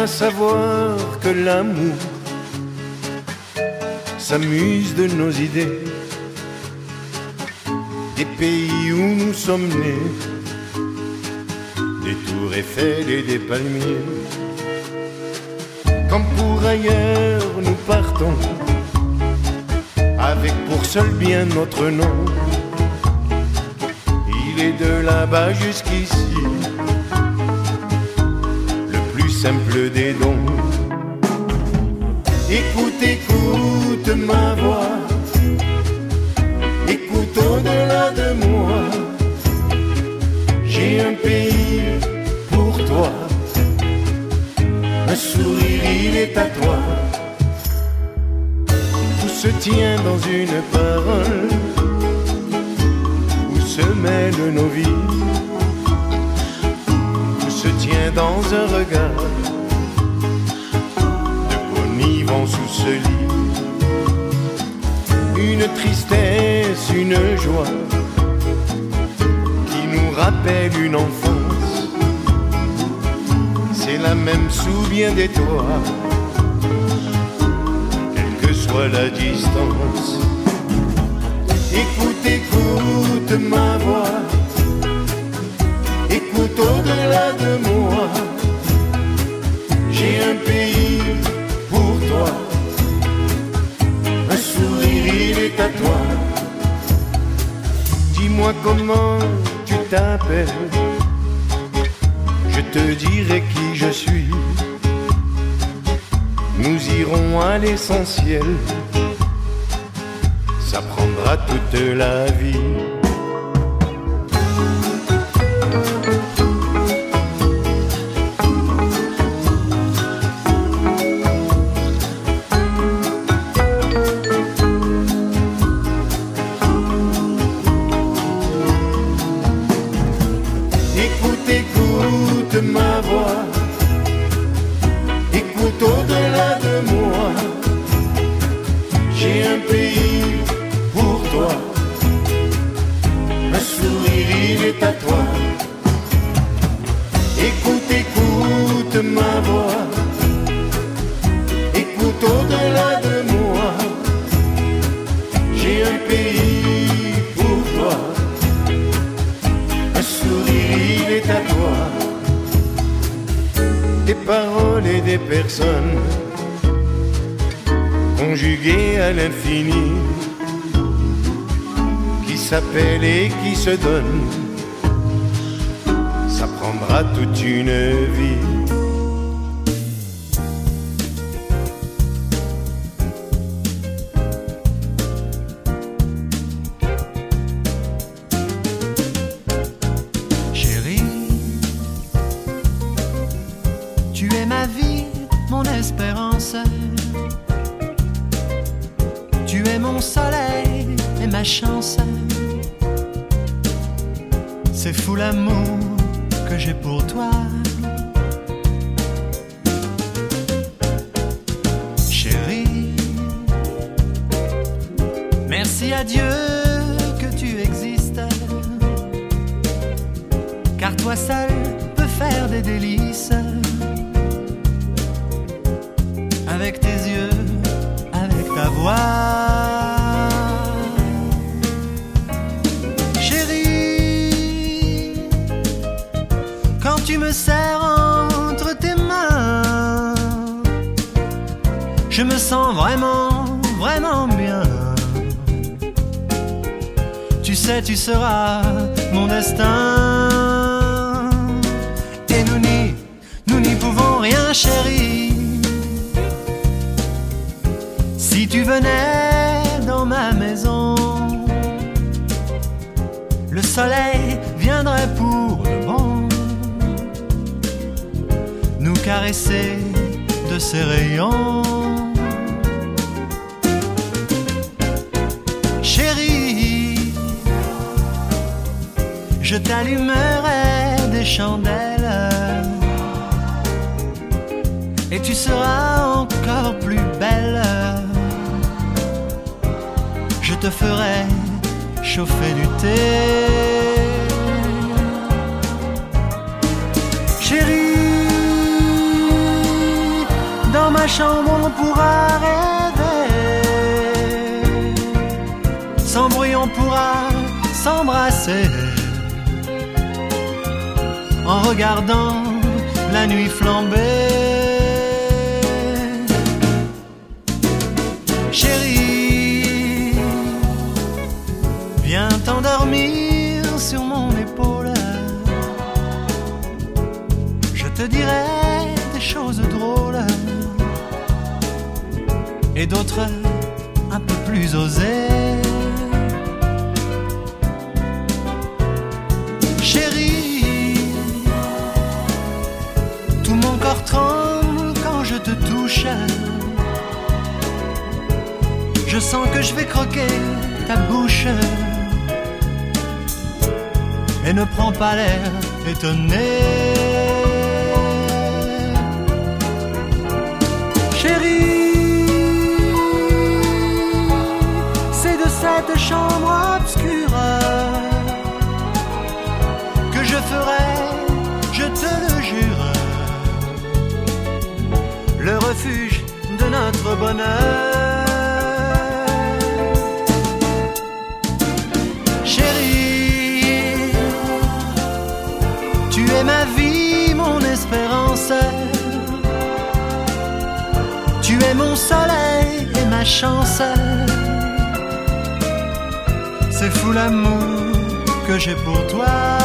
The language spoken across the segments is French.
À savoir que l'amour s'amuse de nos idées, des pays où nous sommes nés, des tours Eiffel et des palmiers. Comme pour ailleurs, nous partons avec pour seul bien notre nom. Il est de là-bas jusqu'ici simple des dons. Écoute, écoute ma voix, écoute au-delà de moi. J'ai un pays pour toi, un sourire il est à toi. Tout se tient dans une parole où se mêlent nos vies? Tout se tient dans un regard sous ce lit. Une tristesse, une joie qui nous rappelle une enfance. C'est la même souviens des toits quelle que soit la distance. Écoute, écoute ma voix, écoute au-delà de moi. J'ai un pays un sourire il est à toi. Dis-moi comment tu t'appelles, je te dirai qui je suis nous irons à l'essentiel. Ça prendra toute la vie. Car toi seul peux faire des délices. Avec tes yeux, avec ta voix. Chérie, quand tu me serres entre tes mains, je me sens vraiment, vraiment bien. Tu sais, tu seras mon destin. Rien, chérie. Si tu venais dans ma maison, le soleil viendrait pour de bon nous caresser de ses rayons. Chérie, je t'allumerai des chandelles tu seras encore plus belle. Je te ferai chauffer du thé. Chérie, chambre on pourra rêver. Sans bruit on pourra s'embrasser. En regardant la nuit flamber. Sur mon épaule. Je te dirai des choses drôles et d'autres un peu plus osées. Chérie, tout mon corps tremble quand je te touche. Je sens que je vais croquer ta bouche. Et ne prends pas l'air étonné. Chérie, c'est de cette chambre obscure que je ferai, je te le jure, le refuge de notre bonheur. Tu es mon soleil et ma chance. C'est fou l'amour que j'ai pour toi.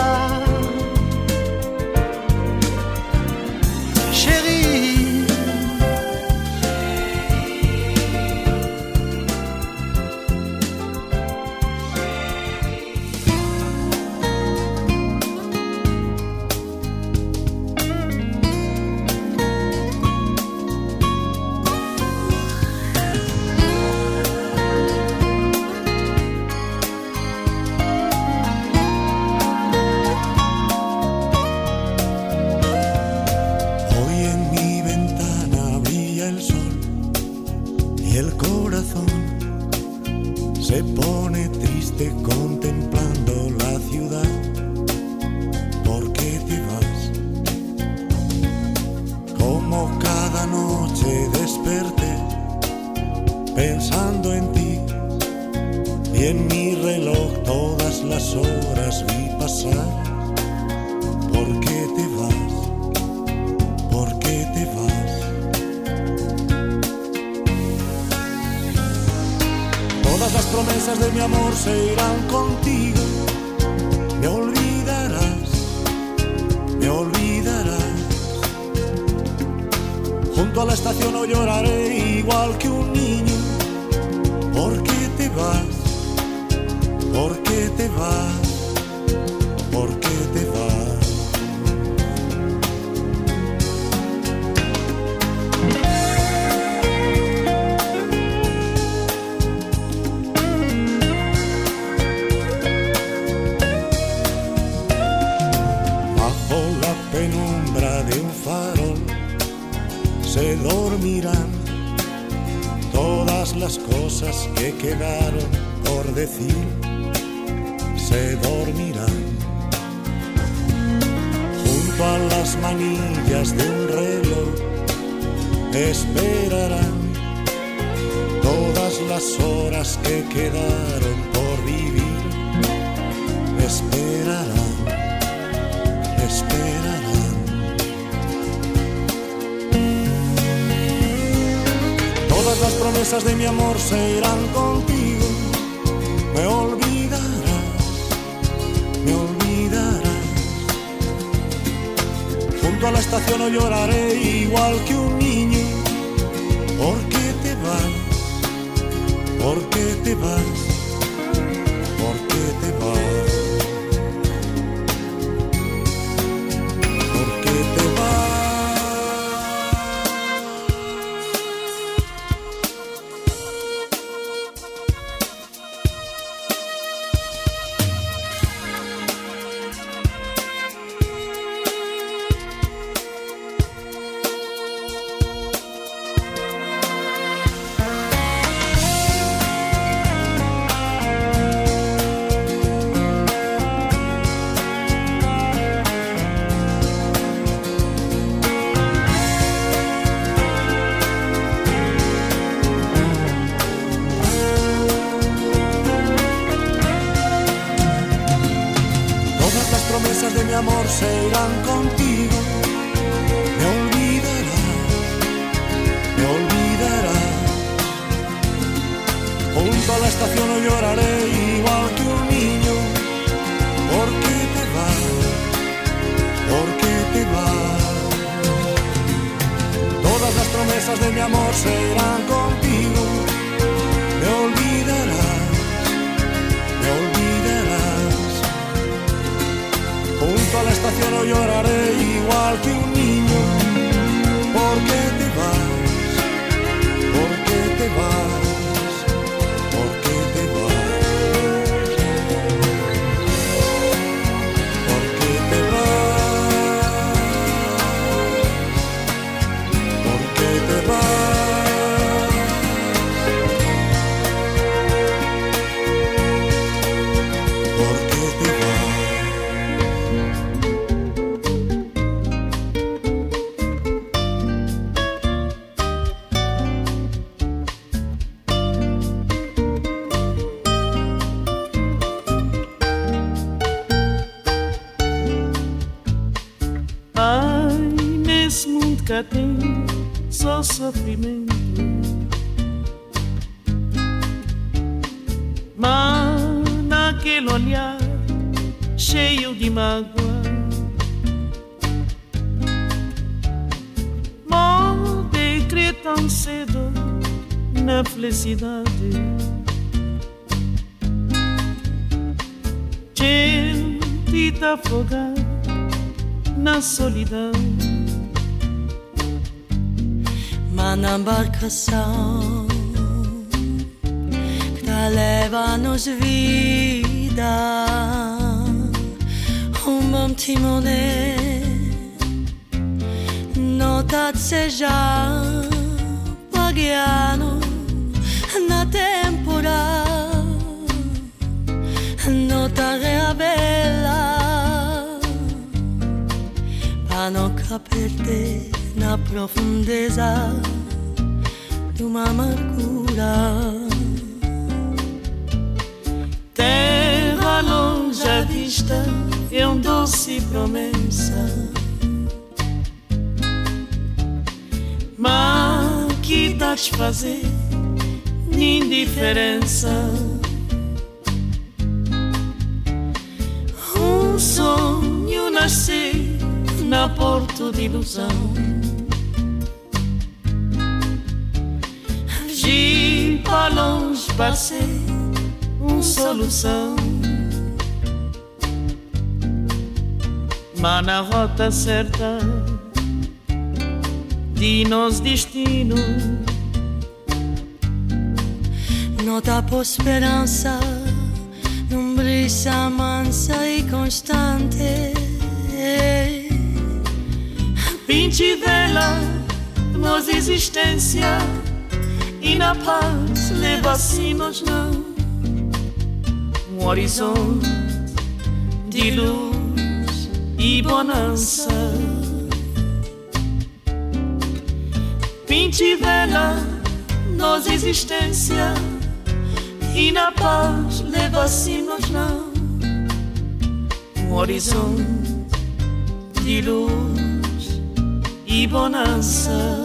Contemplando la ciudad. ¿Por qué te vas? Como cada noche desperté pensando en ti y en mi reloj todas las horas vi pasar. Promesas de mi amor se irán contigo. Me olvidarás, me olvidarás. Junto a la estación no lloraré igual que un niño. ¿Por qué te vas? ¿Por qué te vas? Se dormirán todas las cosas que quedaron por decir. Se dormirán junto a las manillas de un reloj. Esperarán todas las horas que quedaron promesas de mi amor se irán contigo. Me olvidarás, me olvidarás. Junto a la estación no lloraré igual que un niño. ¿Por qué te vas? ¿Por qué te vas? دیدم منم barcação Tá leva-nos vida Rumam timone Nota seja Pagiano Na temporada a reaver. Perder na profundeza de uma amargura. Terra longe à vista é um doce promessa. Mas que de fazer indiferença? Um sonho nascer na porto de ilusão. De para longe passei uma solução. Mas na rota certa de nos destino, Nota por esperança num brisa mansa e constante. Pinte vela nos existência e na paz leva-se-nos não um horizonte de luz e bonança. Pinte vela nos existência e na paz leva-se-nos não um horizonte de luz y bonanza.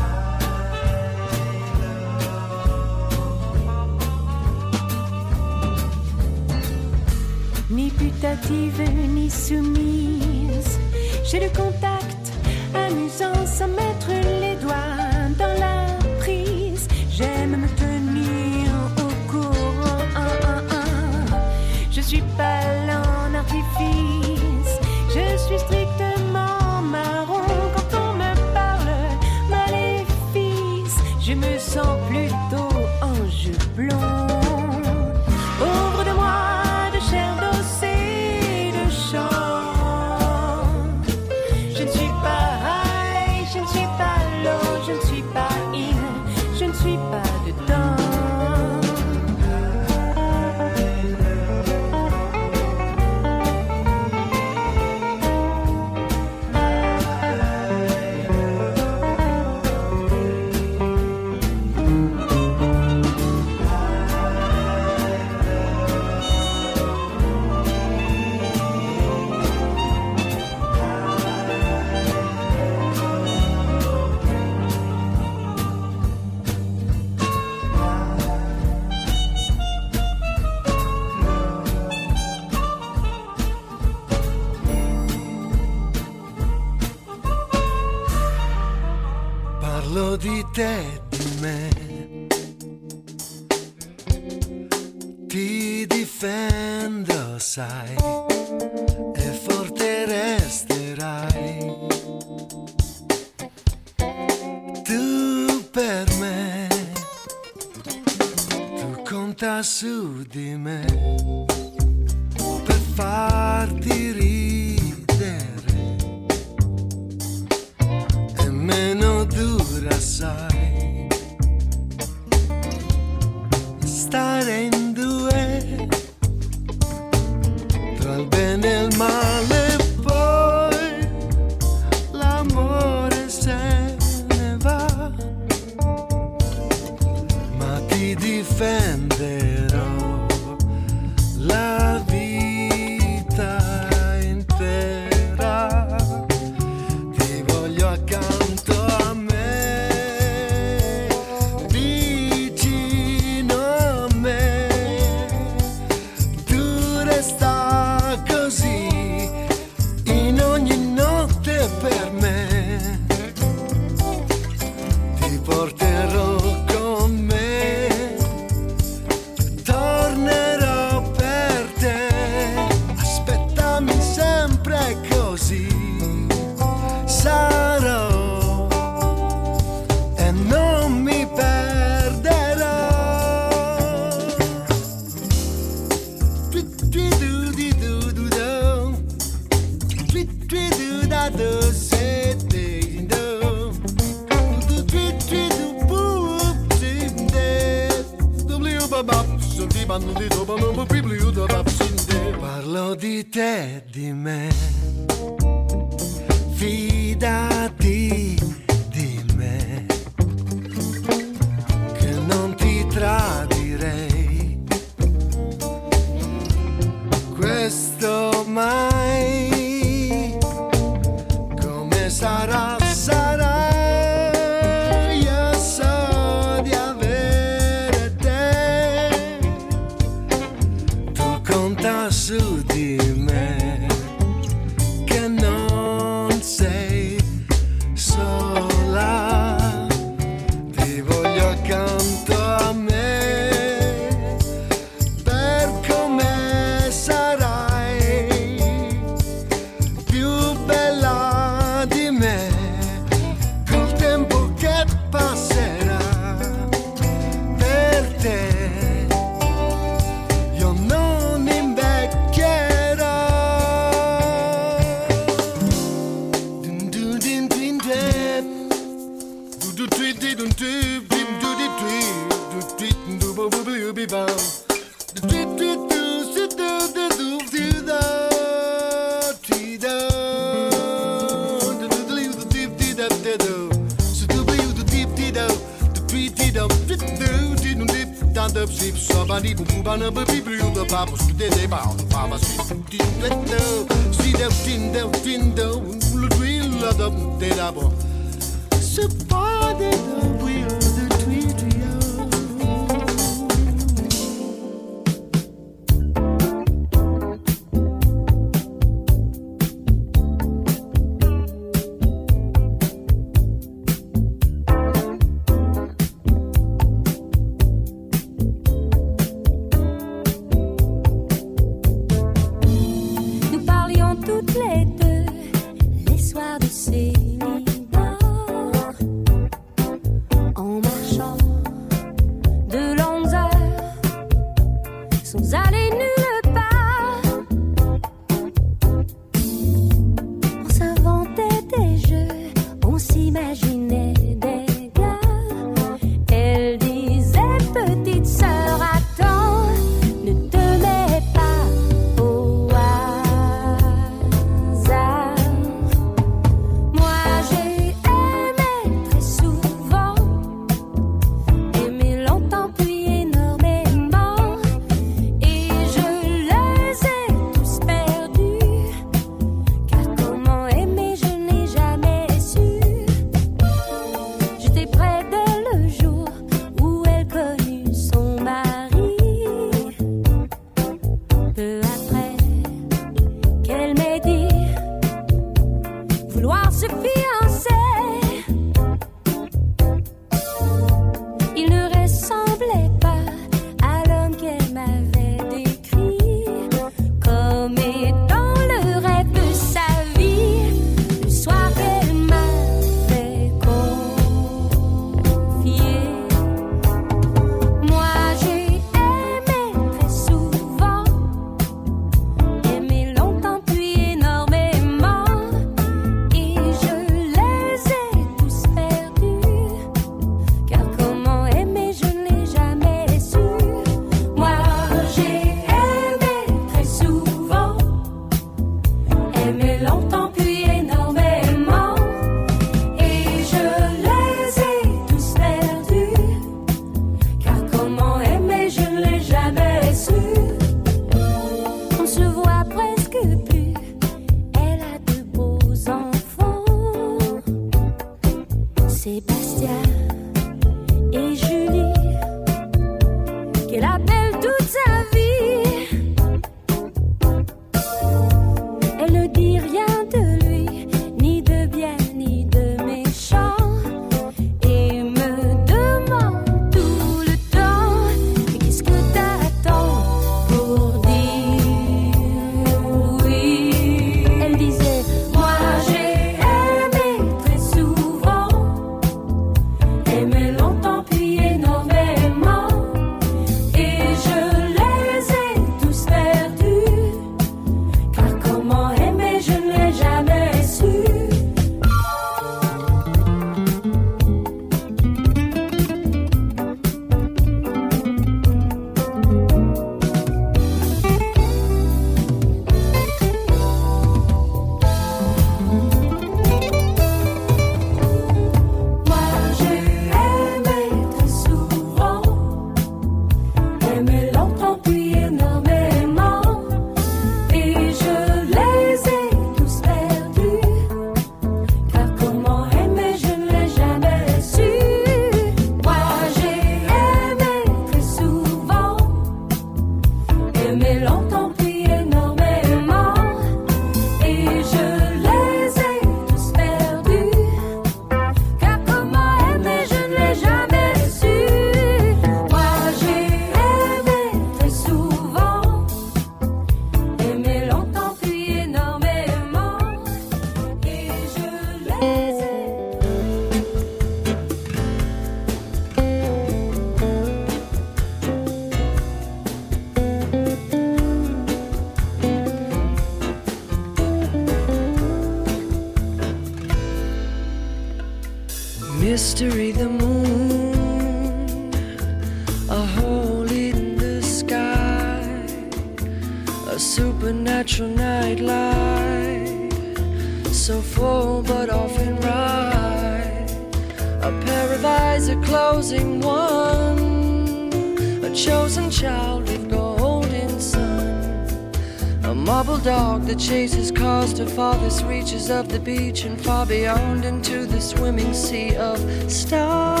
Beyond into the swimming sea of stars.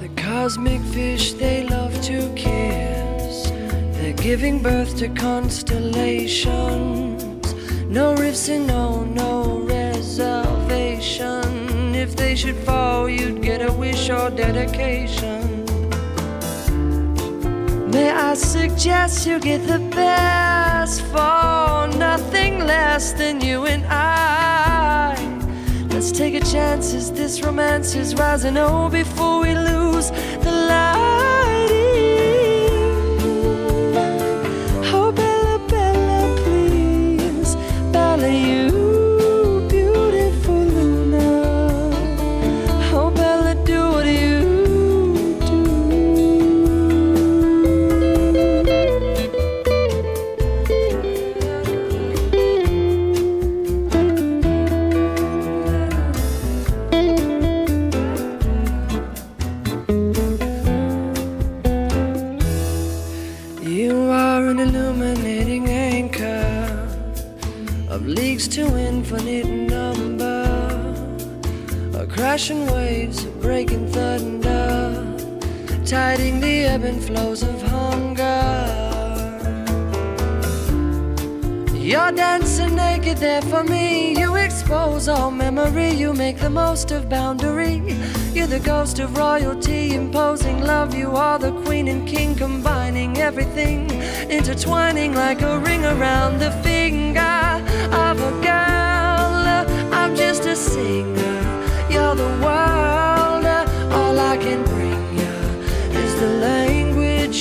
The cosmic fish they love to kiss. They're giving birth to constellations. No rifts and no, no should fall, you'd get a wish or dedication. May I suggest you get the best for nothing less than you and I. Let's take a chance as this romance is rising. Oh, before we lose the light. And flows of hunger. You're dancing naked there for me. You expose all memory. You make the most of boundary. You're the ghost of royalty, imposing love. You are the queen and king, combining everything, intertwining like a ring around the finger of a girl. I'm just a singer you're the world.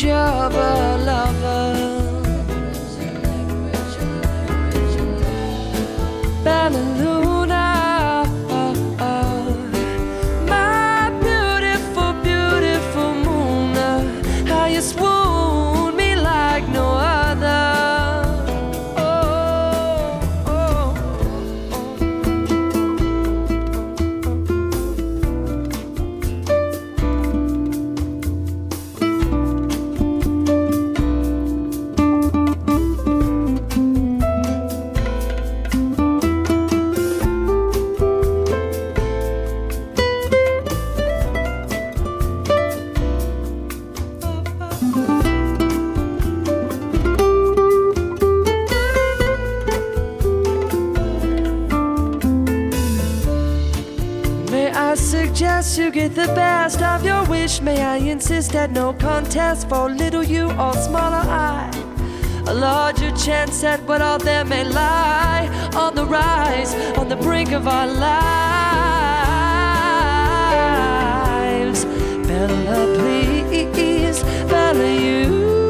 shovel alone. Get the best of your wish. May I insist at no contest for little you or smaller I. A larger chance at what all there may lie on the rise, on the brink of our lives. Bella, please, Bella, you.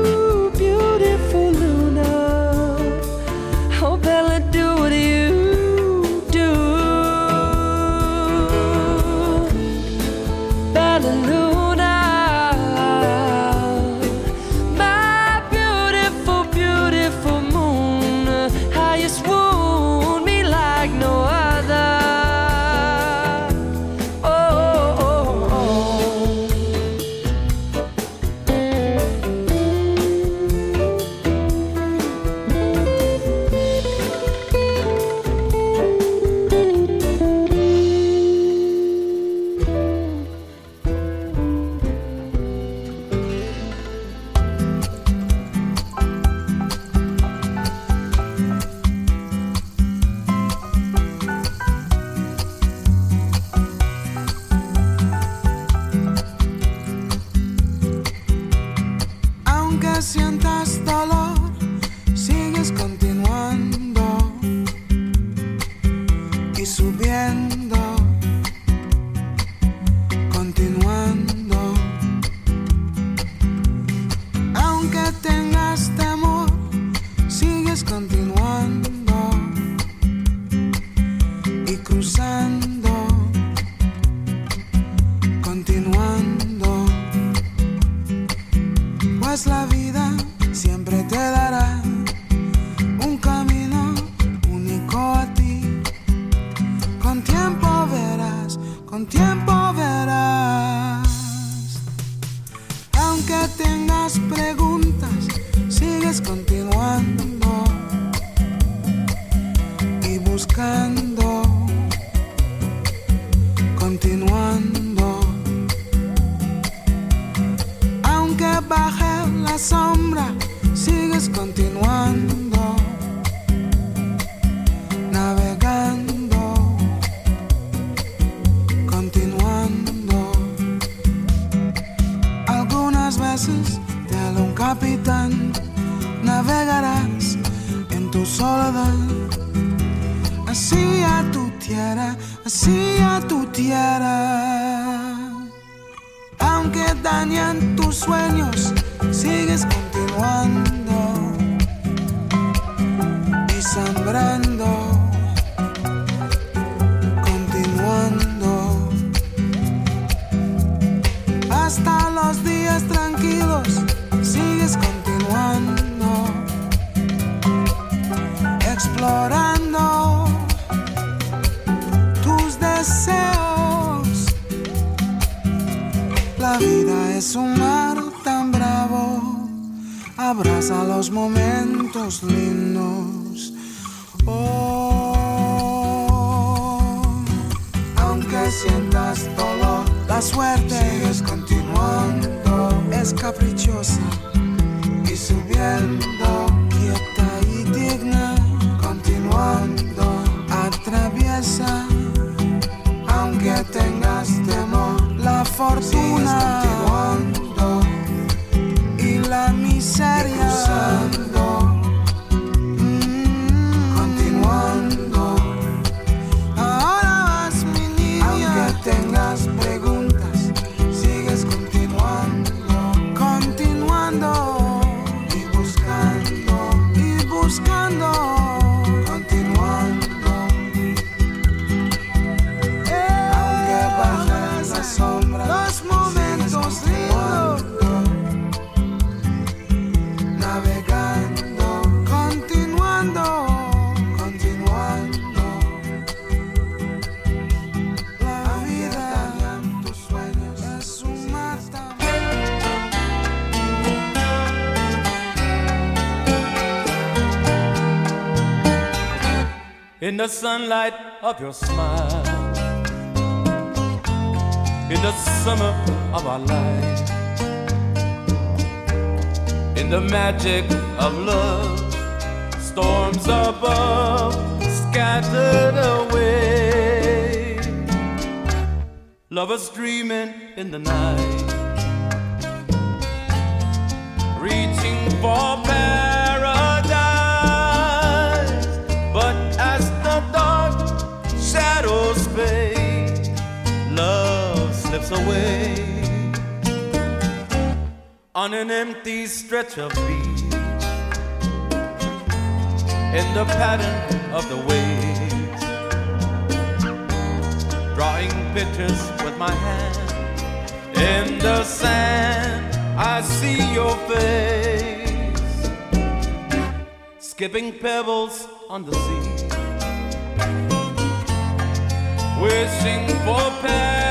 Navegarás en tu soledad, así a tu tierra, así a tu tierra. Aunque dañan tus sueños, sigues continuando y sembrando, es un mar tan bravo, abraza los momentos lindos. Oh, aunque sientas dolor, la suerte sigues continuando, es caprichosa y subiendo, quieta y digna, continuando, atraviesa aunque la fortuna. Y la miseria in the sunlight of your smile, in the summer of our life, in the magic of love, storms above scattered away, lovers dreaming in the night, reaching for paradise. Away on an empty stretch of beach. In the pattern of the waves, drawing pictures with my hand in the sand. I see your face, skipping pebbles on the sea, wishing for paradise.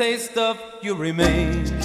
Taste of you remains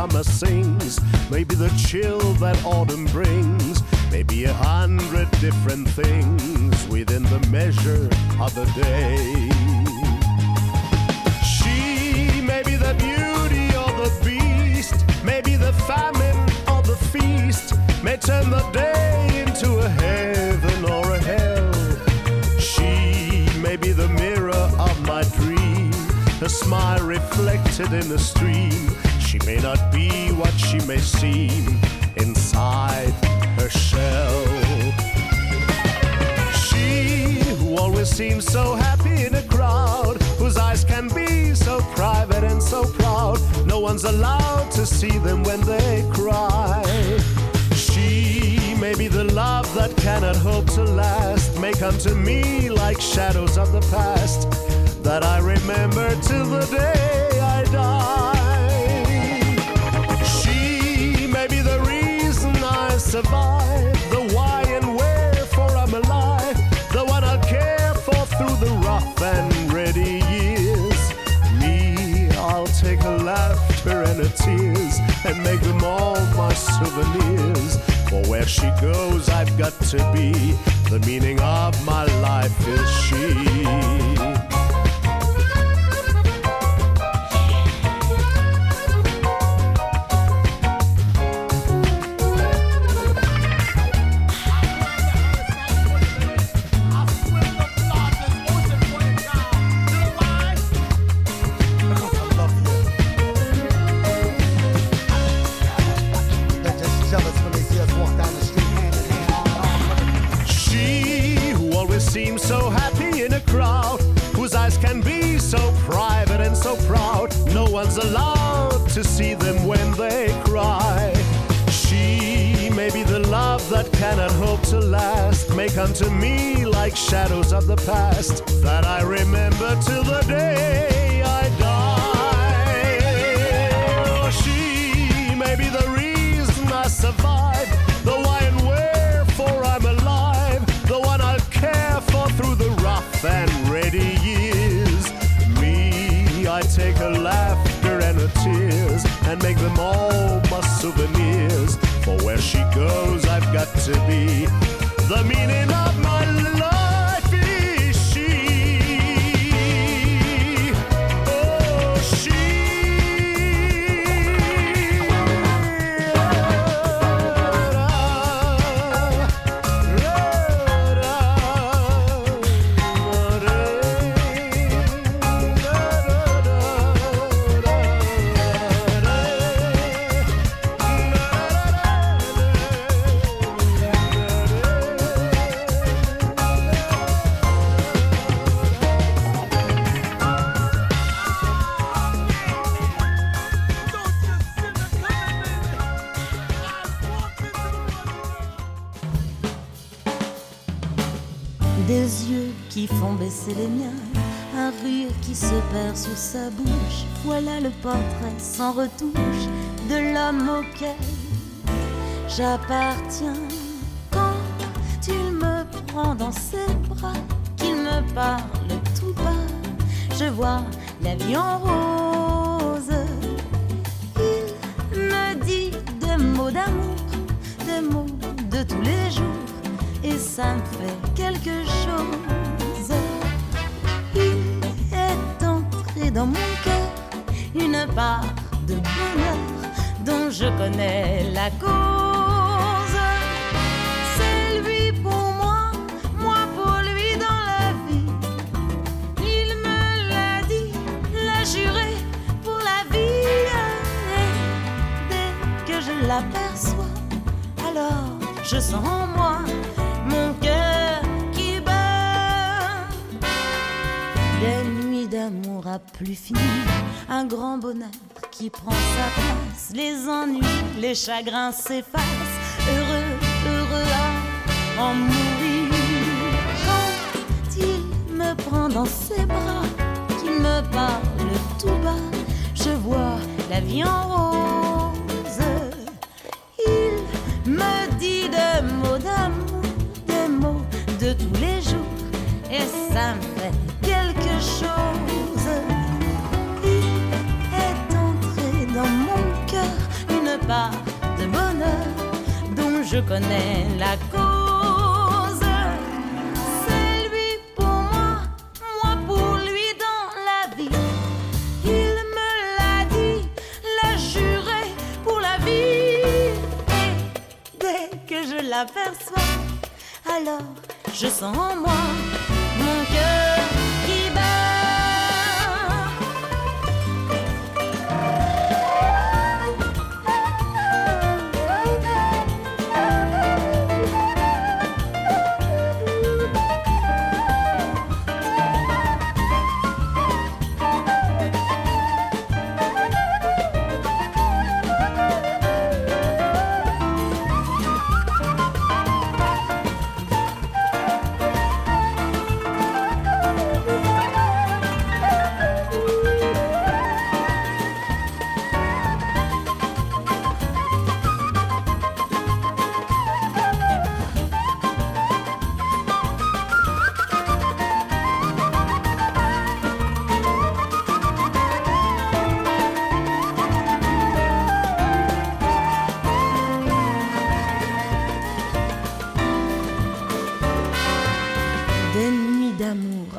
summer sings, maybe the chill that autumn brings, maybe a hundred different things within the measure of the day. She may be the beauty or the beast, maybe the famine or the feast, may turn the day into a heaven or a hell. She may be the mirror of my dream, a smile reflected in the stream. So private and so proud. No one's allowed to see them when they cry. She may be the love that cannot hope to last, may come to me like shadows of the past that I remember till the day I die. And make them all my souvenirs. For where she goes, I've got to be. The meaning of my life is she. To me like shadows of the past that I remember till the day I die. Oh, she may be the reason I survive, the why and wherefore I'm alive, the one I'll care for through the rough and ready years. Me, I take her laughter and her tears and make them all my souvenirs. For where she goes, I've got to be the meaning of my portrait sans retouche de l'homme auquel j'appartiens. Quand il me prend dans ses bras, qu'il me parle tout bas, je vois la vie en rose. Il me dit des mots d'amour, des mots de tous les jours et ça me fait quelque chose. Part de bonheur dont je connais la cause. C'est lui pour moi, moi pour lui dans la vie. Il me l'a dit, l'a juré pour la vie. Et dès que je l'aperçois, alors je sens plus finir, un grand bonheur qui prend sa place. Les ennuis, les chagrins s'effacent. Heureux, heureux à en mourir. Quand il me prend dans ses bras, qu'il me parle tout bas, je vois la vie en rose. Il me dit des mots de bonheur dont je connais la cause. C'est lui pour moi, moi pour lui dans la vie. Il me l'a dit, l'a juré pour la vie. Et dès que je l'aperçois, alors je sens en moi mon cœur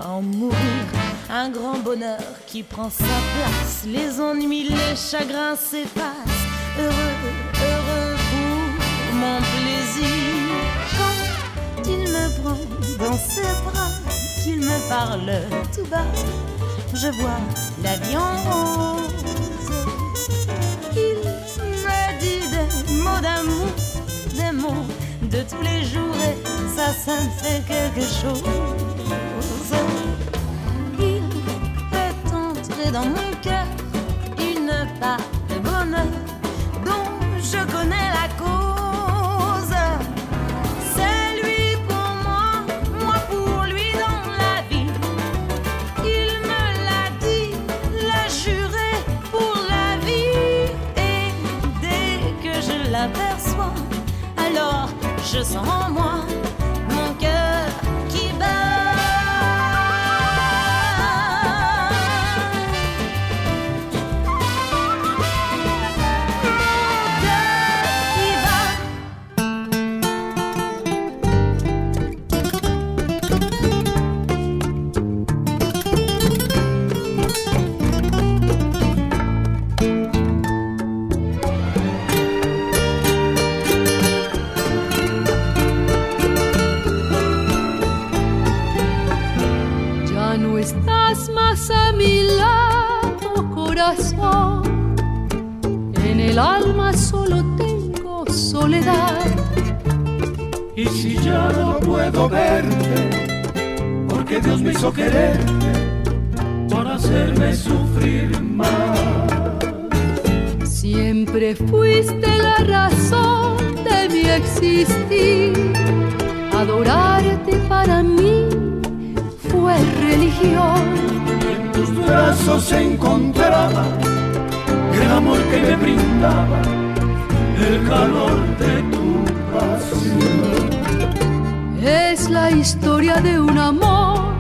en mourir, un grand bonheur qui prend sa place. Les ennuis, les chagrins s'effacent. Heureux, heureux pour mon plaisir. Quand il me prend dans ses bras, qu'il me parle tout bas, je vois la vie en rose. Il me dit des mots d'amour, des mots de tous les jours et ça, ça me fait quelque chose. Dans mon cœur une part de bonheur dont je connais la cause. C'est lui pour moi, moi pour lui dans la vie. Il me l'a dit, l'a juré pour la vie. Et dès que je l'aperçois, alors je sens en moi ya no puedo verte, porque Dios me hizo quererte para hacerme sufrir más. Siempre fuiste la razón de mi existir. Adorarte para mí fue religión. En tus brazos se encontraba el amor que me brindaba, el calor de tu. Es la historia de un amor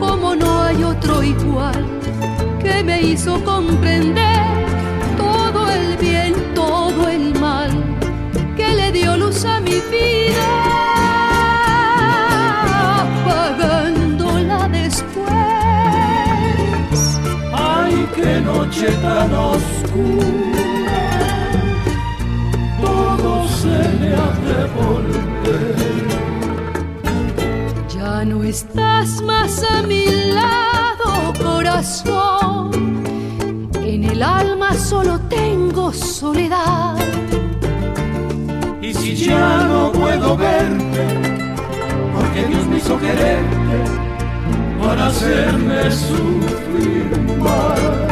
como no hay otro igual que me hizo comprender todo el bien, todo el mal que le dio luz a mi vida, apagándola después. Ay, qué noche tan oscura, todo se me hace volver. No estás más a mi lado, corazón. En el alma solo tengo soledad. Y si ya no puedo verte, porque Dios me hizo quererte para hacerme sufrir más.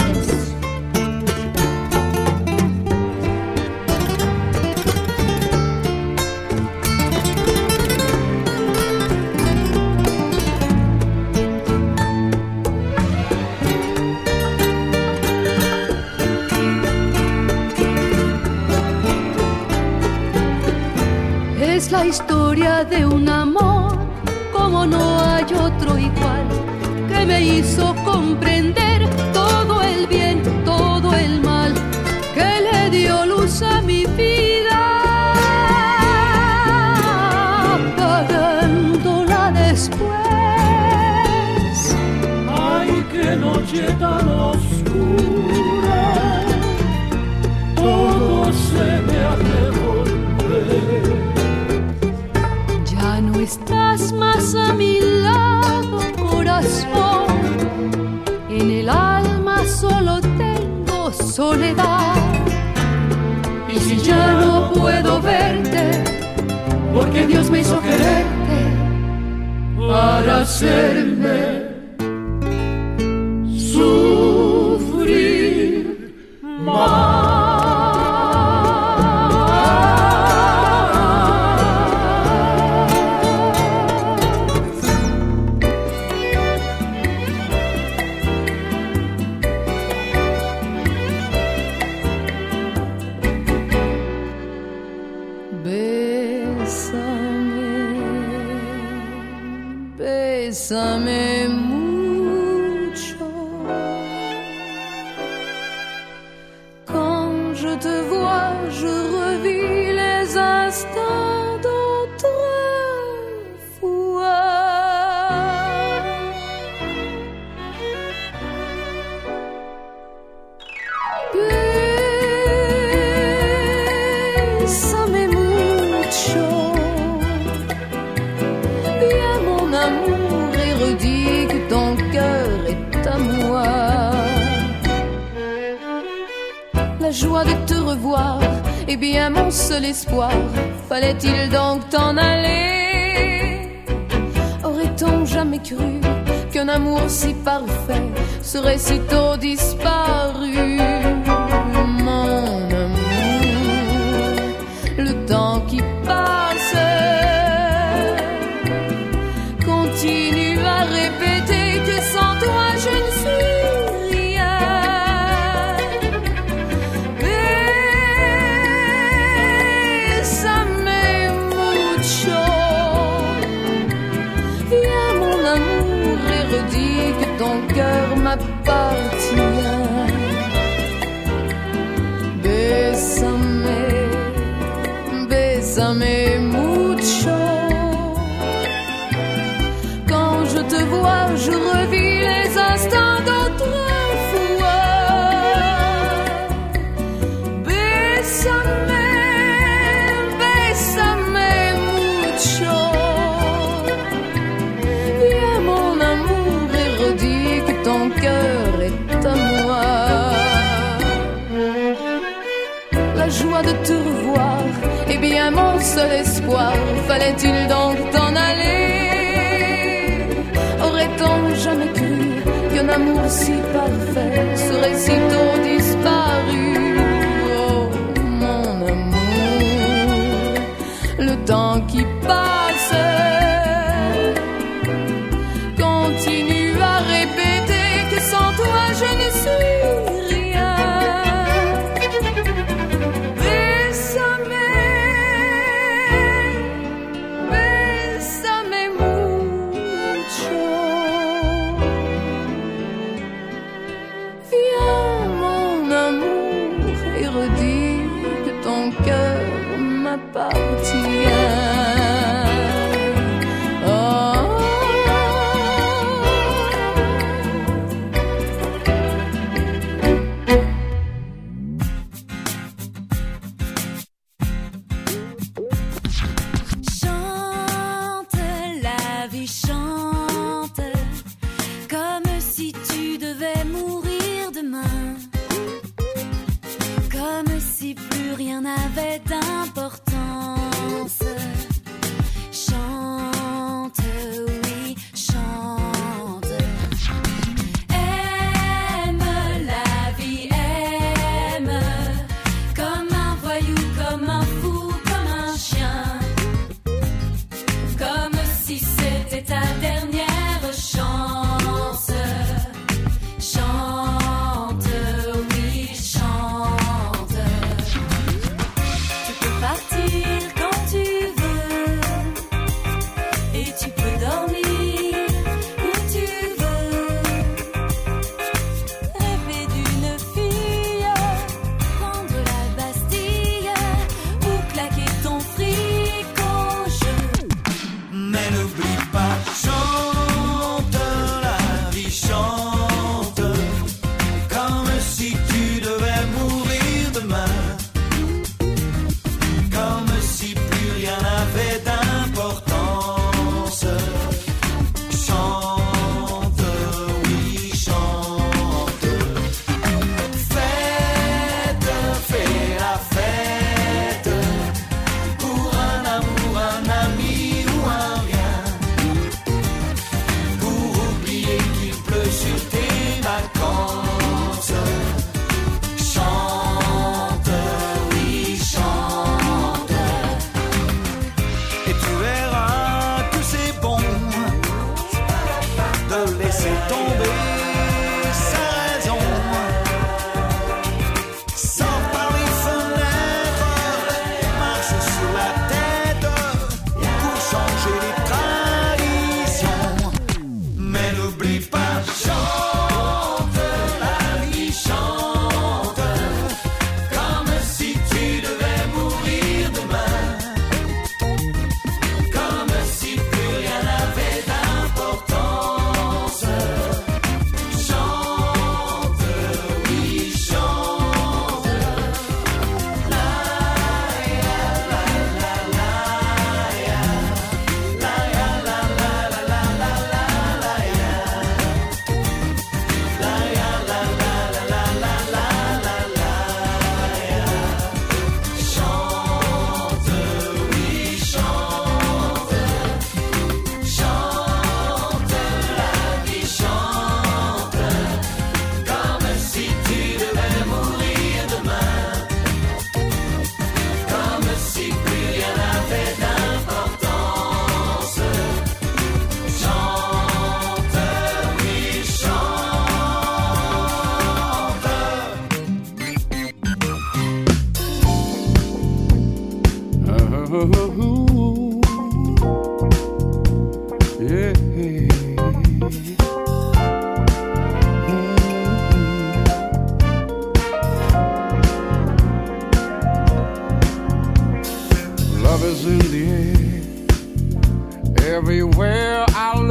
Historia de un amor como no hay otro igual que me hizo comprender todo el bien, todo el mal que le dio luz a mi vida, apagándola después. Ay, qué noche tan oscura, a mi lado, corazón. En el alma solo tengo soledad. Y si ya no puedo verte, porque Dios me hizo quererte para hacerme estoy si fallait-il dans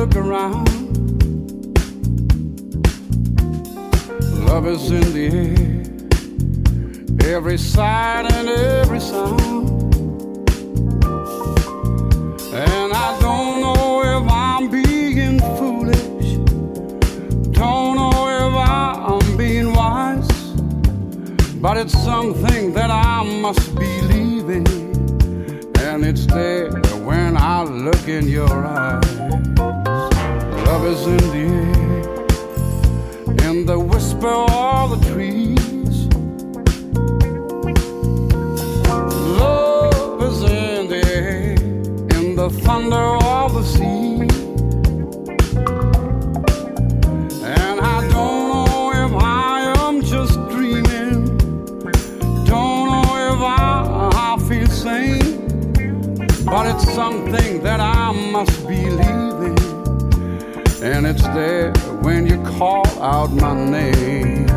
look around. Love is in the air, every sight and every sound. And I don't know if I'm being foolish, don't know if I'm being wise, but it's something that I must believe in, and it's there when I look in your eyes. Love is in the air, in the whisper of the trees. Love is in the air, in the thunder of the sea. And I don't know if I am just dreaming, don't know if I, feel sane, but it's something that I must and it's there when you call out my name.